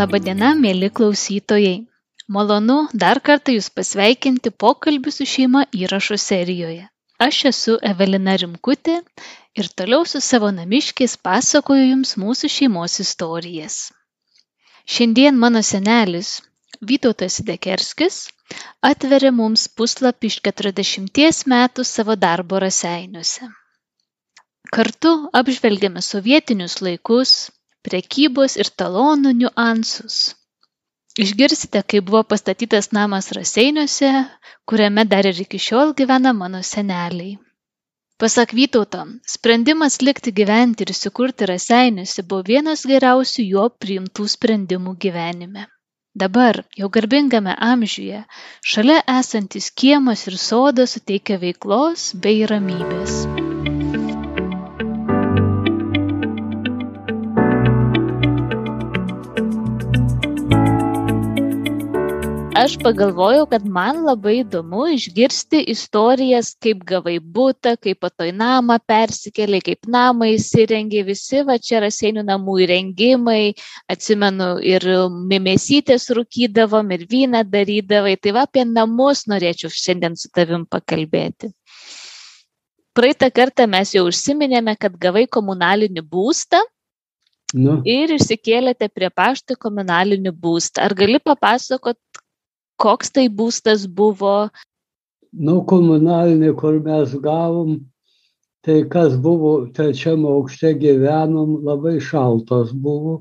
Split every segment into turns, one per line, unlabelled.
Labadiena, mėly klausytojai. Malonu dar kartą Jūs pasveikinti pokalbį su šeima įrašų serijoje. Aš esu Evelina Rimkutė ir toliau su savo namiškiais pasakoju Jums mūsų šeimos istorijas. Šiandien mano senelis Vytautas Dekerskis atveria mums puslapį iš 40 metų savo darbo raseiniuose. Kartu apžvelgiame sovietinius laikus, prekybos ir talonų niuansus. Išgirsite, kaip buvo pastatytas namas Raseiniuose, kuriame dar ir iki šiol gyvena mano seneliai. Pasak Vytauto, sprendimas likti gyventi ir įsikurti Raseiniuose buvo vienas geriausių jo priimtų sprendimų gyvenime. Dabar, jau garbingame amžiuje, šalia esantis kiemas ir sodas suteikia veiklos bei ramybės. Aš pagalvojau, kad man labai įdomu išgirsti istorijas, kaip gavai būtą, kaip po to į namą persikėlė, kaip namą įsirengė, visi va čia raseinių namų įrengimai, atsimenu ir mimėsytės rūkydavom, ir vyną darydavai, tai va apie namus norėčiau šiandien su tavim pakalbėti. Praeitą kartą mes jau užsiminėme, kad gavai komunalinį būstą, Nu. Ir išsikėlėte prie pašto komunalinį būstą. Ar gali papasakot, koks tai būstas buvo?
Nu, komunalinė, kur mes gavom, tai kas buvo trečiam aukšte gyvenom, labai šaltas buvo.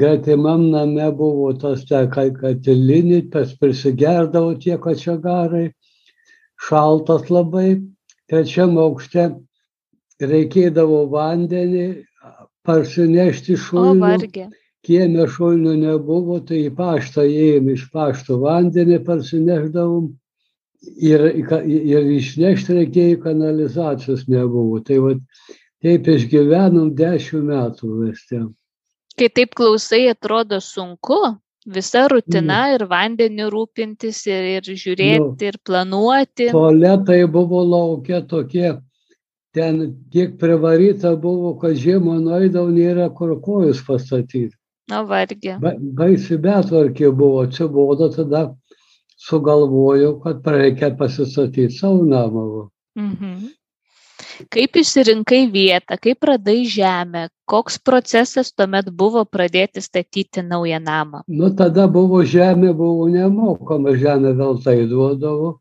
Gretimam name buvo tas te katilinį, tas prisigerdavo tie kačiagarai, šaltas labai. Trečiam aukšte reikėdavo vandenį parsinešti šulinių kieme šulinių nebuvo tai į paštą ėjom iš pašto vandenį parsinešdavom ir, ir išnešti reikėjo kanalizacijos nebuvo. Tai va, taip išgyvenom dešimt metų vis ten.
Kai taip klausai, atrodo sunku, visa rutina mm. ir vandeniu rūpintis ir, ir žiūrėti nu, ir planuoti.
Tualetai buvo laukia tokie, ten tiek privaryta buvo, kad žiemą nueidavau, nėra kur kojus pastatyti.
Na vargi.
Ba, baisi betvarkė buvo, atsibodo, tada sugalvojau, kad reikia pasistatyti savo namą. Mhm.
Kaip išsirinkai vietą, kaip radai žemę, koks procesas tuomet buvo pradėti statyti naują namą?
Nu, tada buvo žemė, buvo nemokama, žemė vėl tai duodavo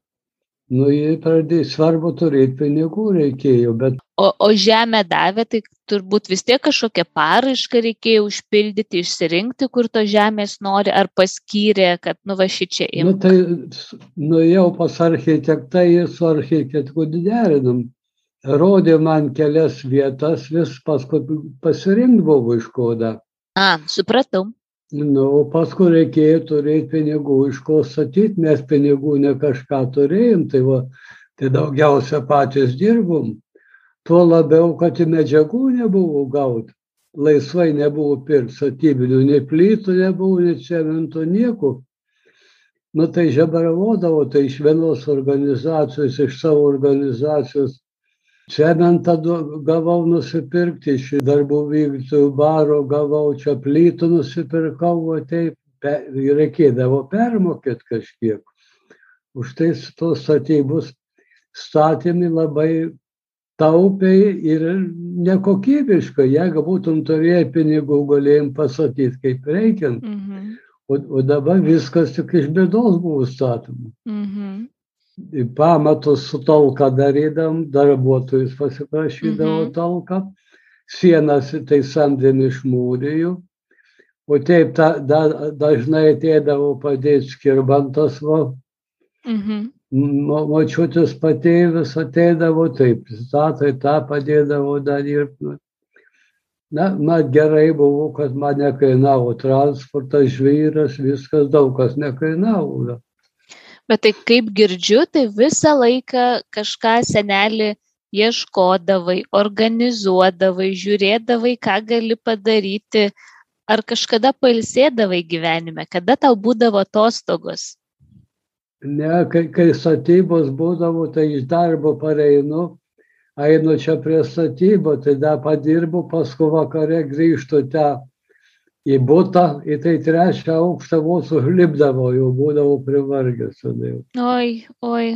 nu jie pradėjo svarbu turėti pinigų reikėjo bet
o o žemę davė tai turbūt vis tiek kažkokią paraišką reikėjo užpildyti išsirinkti kur tos žemės nori ar paskyrė kad nu va šičia
imk nu tai nuėjau pas architektą ir su architektu derinom rodė man kelias vietas vis paskui pasirinkt buvo iš ko dar.
A supratau
nu o paskui reikėjo turėt pinigų iš ko statyt mes pinigų ne kažką turėjom tai va tai daugiausia patys dirbom. Tuo labiau kad ir medžiagų nebuvo gaut. Laisvai nebuvo pirkt statybinių nei plytų nebuvo nei cemento nieko. Nu tai žebravodavo tai iš vienos organizacijos iš savo organizacijos cementą gavau nusipirkti iš darbų vykdytojų baro gavau čia plytų nusipirkau va taip pe reikėdavo permokėt kažkiek. Už tai tos statybos statėme labai taupiai ir nekokybiškai jeigu būtum turėję pinigų galėjom pastatyt kaip reikiant mhm. o, o dabar viskas tik iš bėdos buvo statoma. Mhm pamatus su talka darydavom, darbuotojus pasiprašydavo mhm. talką, sienas tai samdėm iš mūrijų, o taip ta, da, dažnai ateidavo padėti skirbantas, va, mhm. močiutis patėvis ateidavo, taip, statai tą padėdavo dar dirbti. Na, man gerai buvo, kad man nekainavo transportas, žvyras, viskas daug kas nekainavo
bet tai kaip girdžiu, tai visą laiką kažką senelį ieškodavai, organizuodavai, žiūrėdavai, ką gali padaryti, ar kažkada pailsėdavai gyvenime, kada tau būdavo atostogos?
Ne, kai, kai statybos būdavo, tai iš darbo pareinu, einu čia prie statybo, tai dar padirbu, paskui vakare grįžtu tą į butą, į tai trečią aukštą vos užlipdavo, jau būdavo privargęs.
Oi, oi.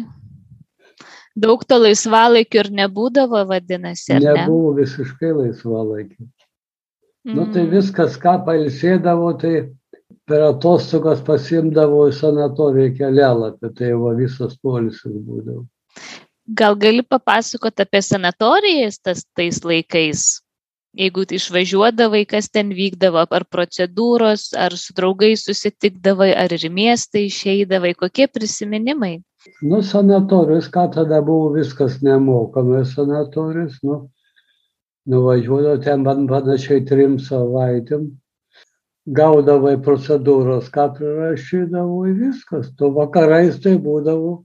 Daug to laisvalaikio ir nebūdavo, vadinasi, ne?
Nebuvo visiškai laisvalaikio. Nu tai
Mm.
viskas, ką pailsėdavo, tai per atostogas pasimdavo į sanatoriją kelelapį, tai va visas polisis būdavo.
Gal gali papasakoti apie sanatorijas tas tais laikais? Jeigu išvažiuodavai, kas ten vykdavo, ar procedūros, ar su draugais susitikdavai, ar ir į miestą išeidavai, kokie prisiminimai?
Nu, sanatorijos, ką tada buvo viskas nemokama, sanatorijos, nu, nuvažiuodavo ten man panašiai trim savaitėm, gaudavai procedūros, ką prirašydavo ir viskas. Tu vakarais tai būdavo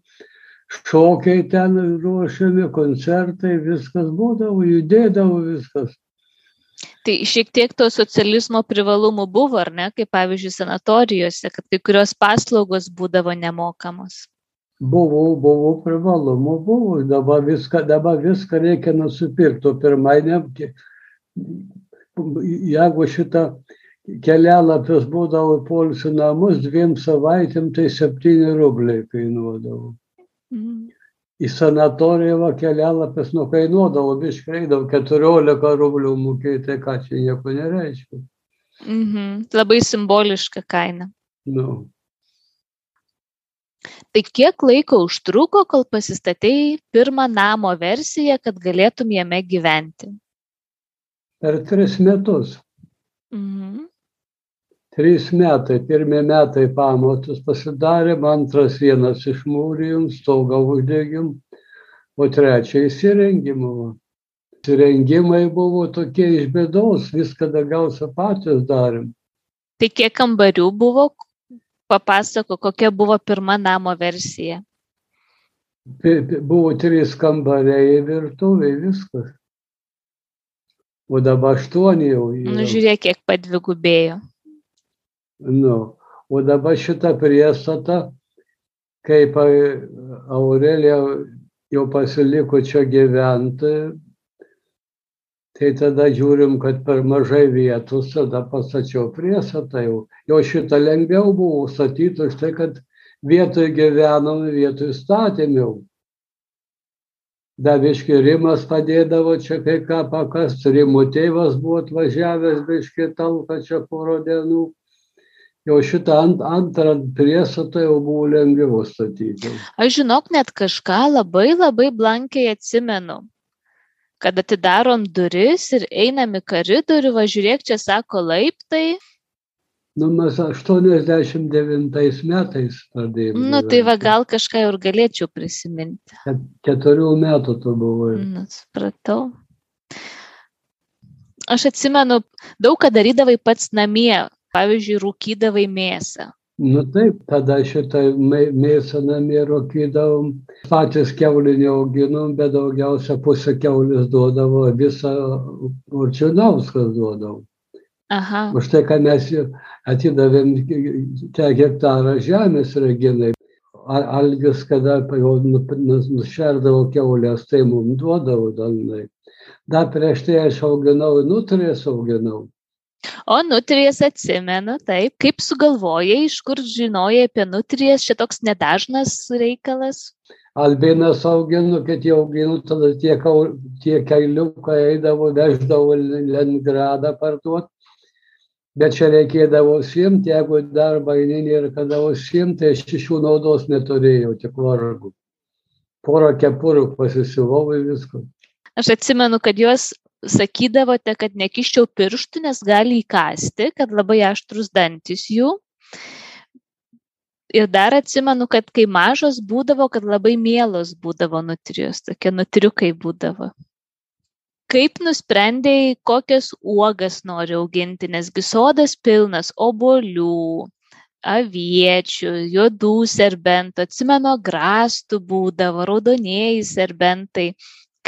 šokiai ten ruošiami, koncertai, viskas būdavo, judėdavo viskas.
Tai šiek tiek to socializmo privalumų buvo, ar ne, kaip pavyzdžiui sanatorijose, kad kai kurios paslaugos būdavo nemokamos.
Buvo, buvo privalumų, buvo, dabar viską, dabar viską reikia nusipirkti, o pirmai ne, jeigu šitą kelialapis būdavo į polsio namus dviem savaitėm, tai septyni rubliai kainuodavo.
Mhm.
Į sanatoriją va kelialapis nukainuodavo, biškaidavo 14 rublių mokėti, tai ką čia nieko nereiškia.
Mhm. Labai simboliška kaina.
Nu,
Tai kiek laiko užtruko, kol pasistatėjai pirmą namo versiją, kad galėtum jame gyventi?
per tris metus.
Mhm.
Trys metai, pirmie metai pamatus pasidarėm, antras vienas išmūrijom, stogą uždegim, o trečią įsirengimą. Įsirengimai buvo tokie iš bėdos, viską daugiausia patys darėm.
Tai kiek kambarių buvo? Papasako, kokia buvo pirma namo versija.
Buvo trys kambariai virtuviai, viskas. O dabar aštuoni jau.
Nu,
yra.
žiūrėk, kiek padvigubėjo.
Nu, o dabar šitą priestatą, kaip Aurelija jau pasiliko čia gyventi, tai tada žiūrim, kad per mažai vietos, tada pastačiau priestatą jau. Jau šitą lengviau buvo statyti už tai, kad vietoj gyvenom, vietoj statėm jau. Daviški Rimas padėdavo čia kai ką pakast, Rimo tėvas buvo atvažiavęs biški talką čia poro dienų. Jau šitą ant, antrą priestatą jau buvo lengviau statyti.
Aš žinok, net kažką labai labai blankiai atsimenu. Kad atidarom duris ir einam į koridorių, va žiūrėk, čia sako laiptai.
Nu, mes 89 metais pradėjome.
Nu, tai va gal kažką ir galėčiau prisiminti.
Keturių metų tu buvai.
Nu, supratau. Aš atsimenu, daug ką darydavai pats namie. Pavyzdžiui, rūkydavai mėsą.
Nu taip, tada šitą mė- mėsą namie rūkydavom, patys keulį neauginom, bet daugiausia pusę keulės duodavo, visą Určiunauskas duodavo.
Aha.
Už tai, kad mes atidavėm tą hektarą žemės reginai. Al- Algis, kada nu- nu- nušerdavo keulės, tai mums duodavo dalinai. Dar prieš tai aš auginau, nutrės auginau.
O nutrijas atsimenu, taip, kaip sugalvojai, iš kur žinojai apie nutrijas, šitoks nedažnas reikalas.
Albinas auginu, kad jau auginu, tada tie, tie kailiukai eidavo, veždavo Leningradą parduoti. Bet čia reikėdavo simti, jeigu darbą eini ir kada užsimti, tai aš iš jų naudos neturėjau, tik vargu. Porą kepurių pasisivau ir viską.
Aš atsimenu, kad juos sakydavote, kad nekiščiau pirštų, nes gali įkasti, kad labai aštrus dantis jų. Ir dar atsimenu, kad kai mažos būdavo, kad labai mielos būdavo nutrijos, tokie nutriukai būdavo. Kaip nusprendėjai, kokias uogas nori auginti, nesgi sodas pilnas obolių, aviečių, juodų serbentų, atsimenu, grastų būdavo, raudonieji serbentai.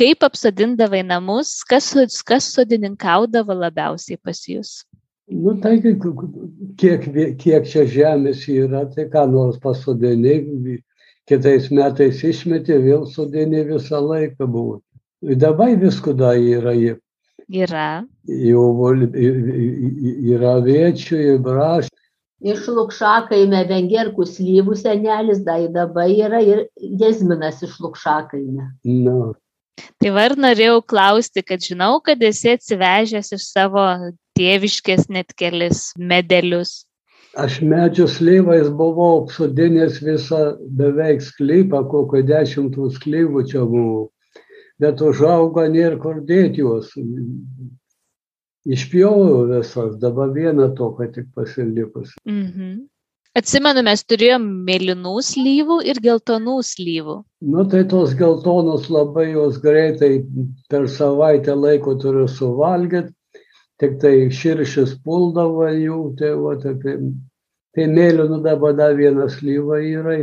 Kaip apsodindavai namus, kas, kas sodininkaudavo labiausiai pas jūs?
Nu, tai kiek, kiek, čia žemės yra, tai ką nors pasodinai, kitais metais išmetė, vėl sodinė visą laiką buvo. Dabar visko dar yra.
Yra.
Jau yra viečių, į braškį.
Iš Lukšakaime vengerkų slyvų senelis, tai dabar yra ir Jezminas iš Lukšakaime.
Nu,
Tai var norėjau klausti, kad žinau, kad esi atsivežęs iš savo tėviškės net kelis medelius.
aš medžių slyvais buvau apsodinęs visą beveik sklypą, kokio dešimtų sklyvų čia buvo. Bet užaugo nėra kur dėti juos. Išpjoviau visas, dabar vieną toką tik pasilikus.
Mhm. Atsimenu, mes turėjom mėlynų slyvų ir geltonų slyvų.
Nu tai tos geltonos labai jos greitai per savaitę laiko turiu suvalgyti, tik tai širšis puldavo jų, tai va apie. Tai mėlynų dabar dar vienas slyva yra,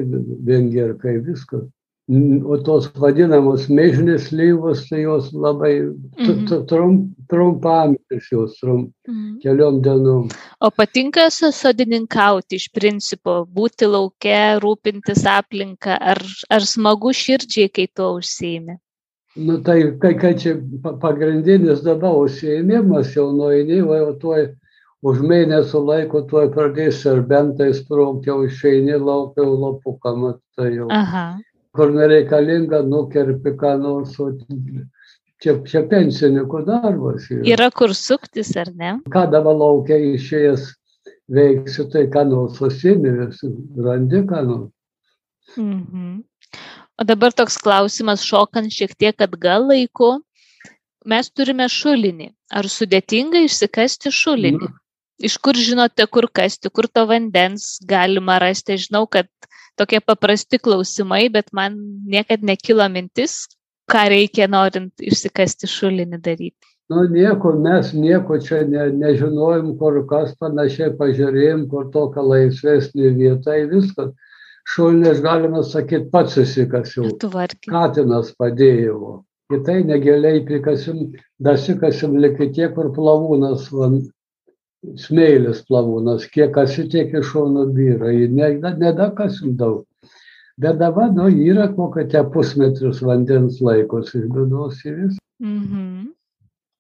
vengerkai viskas. O tos vadinamos mėžinės slyvos, tai jos labai
Mhm.
trum, trumpamės, jos trum,
Mhm.
keliom dienom.
O patinka sodininkauti iš principo, būti laukia, rūpintis aplinką, ar, ar smagu širdžiai, kai tuo užsiimi?
Nu tai, kai, kai čia pa- pagrindinis dabar užsiėmimas jau nueini, jau tuoj už mėnesio laiko tuoj pradės serbentai sprogti, jau išeini laukia jau lapuką, matai jau.
Aha.
Kur nereikalinga, nukerpi ką nors, čia, čia pensininkų darbas. Yra.
Yra kur suktis, ar ne?
Ką dabar laukia išėjęs veiksiu, tai ką nors susimėrės, randi ką nors.
Mhm. O dabar toks klausimas, šokant šiek tiek atgal laiku. Mes turime šulinį. Ar sudėtinga išsikasti šulinį?
Nu.
Iš kur žinote, kur kasti, kur to vandens galima rasti? Žinau, kad tokie paprasti klausimai, bet man niekada nekilo mintis, ką reikia norint išsikasti šulinį daryti.
Nu, nieko, mes nieko čia ne, nežinojom, kur kas panašiai pažiūrėjom, kur tokia laisvesnė vieta, į viską. Šulnės, galima sakyti, pats įsikasiau. Katinas padėjo. Kitai negiliai prikasim, dasikasim liki tiek, kur plavūnas, van, smėlis plavūnas, kiek kasitiek iš šono vyra. Nedakasim daug. Bet dabar, nu, yra kokia tie pusmetris vandens laikosi iš bėdos į viską.
Mhm.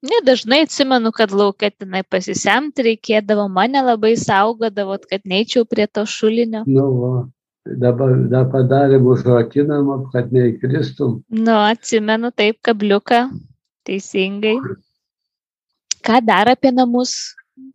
Nedažnai atsimenu, kad laukia tenai pasisemti reikėdavo, mane labai saugodavot, kad neičiau prie to šulinio.
Nu, va, dabar dar padarėm užrakinamą, kad neįkristum.
Nu, atsimenu taip, kabliuką, teisingai. Ką dar apie namus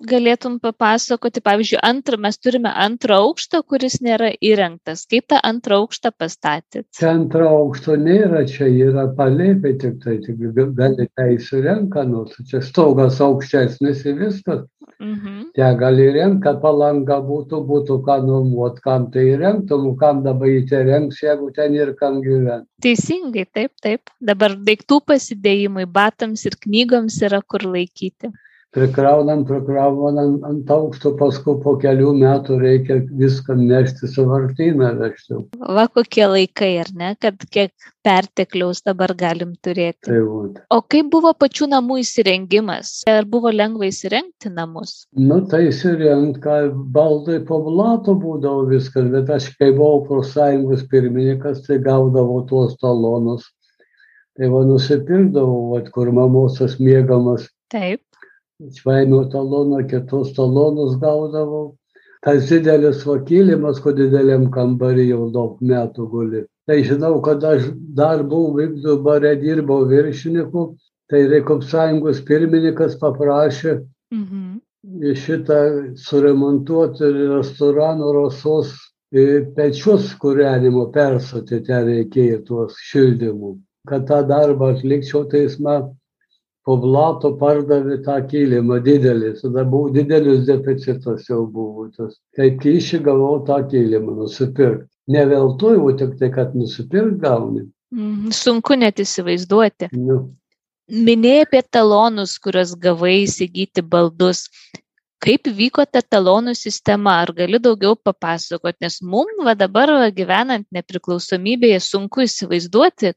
galėtum papasakoti? Pavyzdžiui, antrą, mes turime antrą aukštą, kuris nėra įrengtas. Kaip tą antrą aukštą pastatėt?
Čia antro aukšto nėra, čia yra palėpė tik tai, tik galite įsirenka, nors čia stogas aukštesnis ir viskas.
Mhm.
Čia gali įrengti, kad palanga būtų, būtų ką nuomot, kam tai įrengtum, kam dabar įrengs, jeigu ten ir kam gyventi.
Teisingai, taip, taip. Dabar daiktų pasidėjimui, batams ir knygoms yra kur laikyti.
Prikraunam, prikraunam ant aukšto, paskui po kelių metų reikia viską nešti su vartyną vežti.
Va kokie laikai, ar ne, kad kiek pertekliaus dabar galim turėti.
Tai vat.
O kaip buvo pačių namų įsirengimas? Ar buvo lengva įsirengti namus?
Nu, tai įsirengt, ką baldai po blato būdavo viskas, bet aš kai buvau profsąjungos pirmininkas, tai gaudavau tuos talonus. Tai va nusipirkdavau, vat, kur mamosas mėgamas,
Taip.
Švaino taloną, kitus talonus gaudavau. Tas didelis vakilimas, kur dideliam kambarį jau daug metų guli. Tai žinau, kad aš dar buvau vykdo bare dirbau viršininku, tai Reikop sąjungos pirmininkas paprašė
Mhm.
šitą suremontuoti restorano rasos e, pečius kūrenimo persoti ten reikėjo tuos šildymų. Kad tą darbą atlikčiau, tai jis man po blato pardavė tą kilimą didelį. Tada buvo didelis deficitas jau buvo tas. Kaip kyšį gavau tą kilimą nusipirkti. Ne veltui, o tik tai, kad nusipirkti gauni.
Mhm. Sunku net įsivaizduoti.
Nu,
Minėjai apie talonus, kuriuos gavai įsigyti baldus. Kaip vyko ta talonų sistema? Ar gali daugiau papasakoti? Nes mums va dabar gyvenant nepriklausomybėje sunku įsivaizduoti,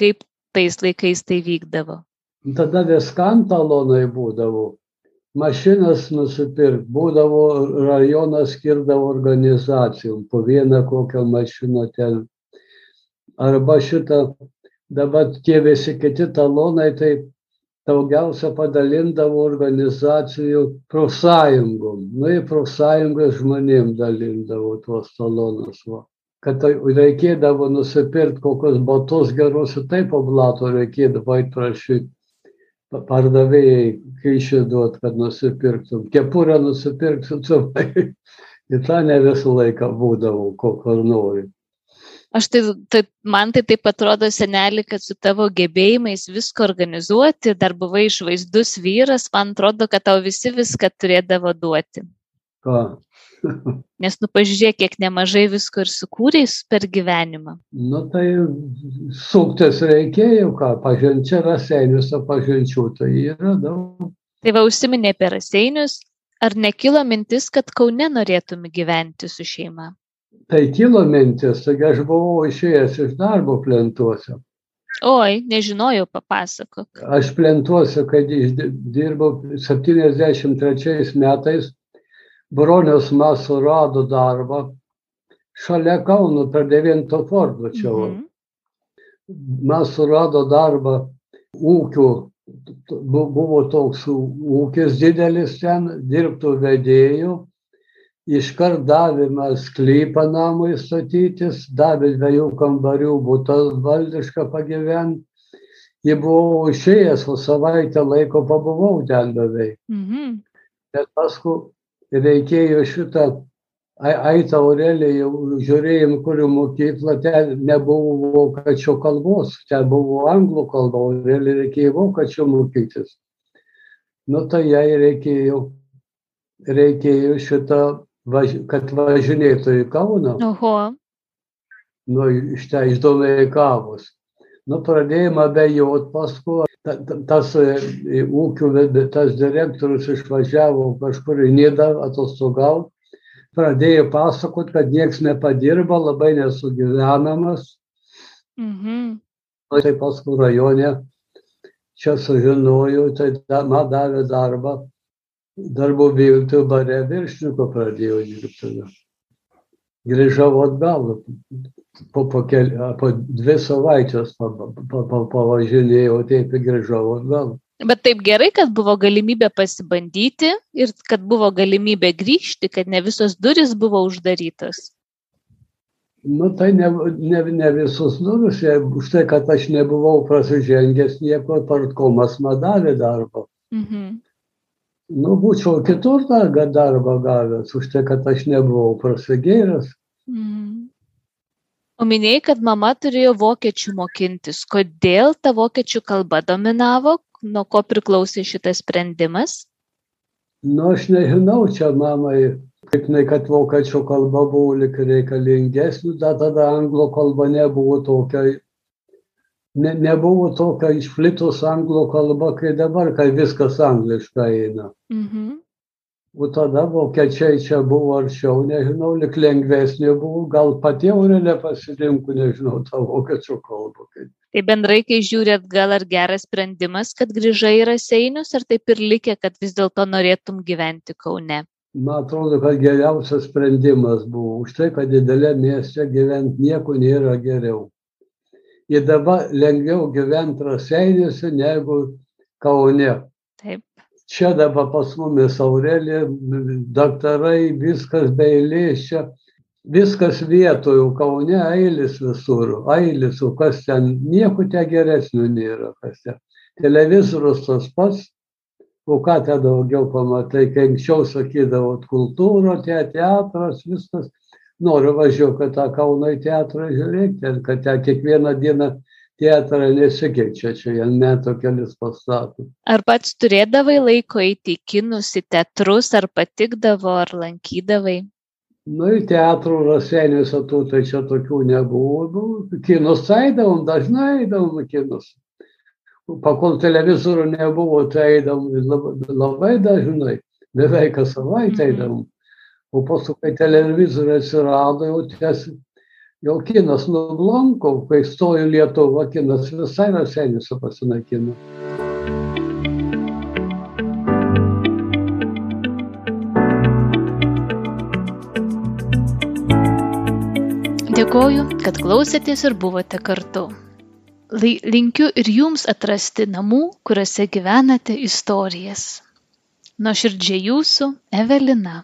kaip tais laikais tai vykdavo.
Tada viskam talonai būdavo. Mašinas nusipirkti, būdavo rajonas skirdavo organizacijom, po vieną kokią mašiną ten. Arba šitą, dabar tie visi kiti talonai, tai daugiausia padalindavo organizacijų profsąjungom. Nu, į profsąjungas žmonėm dalindavo tuos talonus. Va. Kad tai reikėdavo nusipirkti kokius batus gerus, taip po blato reikėdavo įtrašyti pardavėjai kyšį duot, kad nusipirktum. Kepurę nusipirktum, į tą ne visą laiką būdavau, ko, kur nori.
Aš tai, tai, man tai taip atrodo, senelį, kad su tavo gebėjimais viską organizuoti, dar buvai išvaizdus vyras, man atrodo, kad tau visi viską turėdavo duoti.
Ką?
Nes, nu, pažiūrėk, kiek nemažai visko ir sukūrėjai per gyvenimą.
Nu, tai suktis reikėjo, ką, pažinti čia raseinius, o pažinčių tai yra daug.
Tai va, užsiminė apie raseinius, ar nekilo mintis, kad Kaune norėtum gyventi su šeima?
Tai kilo mintis, taigi aš buvau išėjęs iš darbo plentuose.
Oi, nežinojau, papasakok.
Aš plentuosiu, kad dirbau 73 metais bronius man surado darbą šalia Kauno per 9 fortą čia. Mhm. Man surado darbą ūkių, buvo toks ūkis didelis ten, dirbtų vedėjų, iškart davė man sklypą namui statytis, davė dviejų kambarių būtą valdišką pagyventi. Jie buvo išėjęs, o savaitę laiko pabuvau ten beveik. Mhm. Bet paskui reikėjo šitą Aita Aurelija, žiūrėjom, kurių mokyklą, ten nebuvo vokačių kalbos, ten buvo anglų kalba, Aurelija reikėjo vokačių mokytis. Nu tai jai reikėjo, reikėjo šitą, važ, kad važinėtų į Kauną.
Oho.
Nu, iš ten išdomė į kavus. Nu, pradėjom abejot paskui, tas e, ūkių, tas direktorius išvažiavo kažkur į Nidą atostogauti, pradėjo pasakot, kad nieks nepadirba, labai nesugyvenamas. Mhm. Tai paskui rajone čia sužinojau, tai da, man davė darbą, darbo vietų bare viršininko pradėjau dirbti. Grįžau atgal, po, po, keli, po dvi savaitės pavažinėjau, taip ir grįžau atgal.
Bet taip gerai, kad buvo galimybė pasibandyti ir kad buvo galimybė grįžti, kad ne visos duris buvo uždarytos.
Nu, tai ne, ne, ne visus durus, už tai, kad aš nebuvau prasižengęs nieko, partkomas man davė darbą. Mhm. Nu, būčiau kitur tą darbą gavęs, už tai, kad aš nebuvau prasigėręs. Mhm.
O minėjai, kad mama turėjo vokiečių mokintis. Kodėl ta vokiečių kalba dominavo? Nuo ko priklausė šitas sprendimas?
Nu, aš nežinau, čia mamai, kaip ne, kad vokiečių kalba buvo lik reikalingesnė, tada, tada anglų kalba nebuvo tokia, ne, nebuvo tokia išplitus anglų kalba, kai dabar, kai viskas angliškai eina. Mhm o tada vokiečiai čia buvo arčiau, nežinau, lik lengvesnė buvo, gal pati Aurelė pasirinko, nežinau, tą vokiečių kalbą.
Tai bendrai, kai žiūrėt, gal ar geras sprendimas, kad grįžai į Raseinius, ar taip ir likė, kad vis dėlto norėtum gyventi Kaune?
Man atrodo, kad geriausias sprendimas buvo už tai, kad didelė mieste gyventi nieko nėra geriau. Ir dabar lengviau gyventi Raseiniuose negu Kaune.
Taip
čia dabar pas mumis Aurelija, daktarai, viskas be eilės čia, viskas vietoje, Kaune eilis visur, eilis, o kas ten, nieko te geresnio nėra, kas ten. Televizorius tas pats, o ką ten daugiau pamatai, kai anksčiau sakydavo, kultūra, te teatras, viskas. Noriu važiuoti, kad tą Kauno teatrą žiūrėti, kad ten kiekvieną dieną teatrą nesikeičia, čia jie metų kelis pastatų.
Ar pats turėdavai laiko eiti į kinus, į teatrus, ar patikdavo, ar lankydavai?
Nu, į teatrų rasenėse tų, tai čia tokių nebuvo. Nu, kinus eidavom, dažnai eidavom į kinus. Pakol televizorių nebuvo, tai eidavom labai, labai dažnai, beveik kas savaitę mhm. eidavom. O paskui, kai televizorių atsirado, jau ties jau kinas nublanko, kai stojo Lietuva, kinas visai Raseiniuose pasinaikino.
Dėkoju, kad klausėtės ir buvote kartu. linkiu ir jums atrasti namų, kuriuose gyvenate istorijas. Nuoširdžiai jūsų Evelina.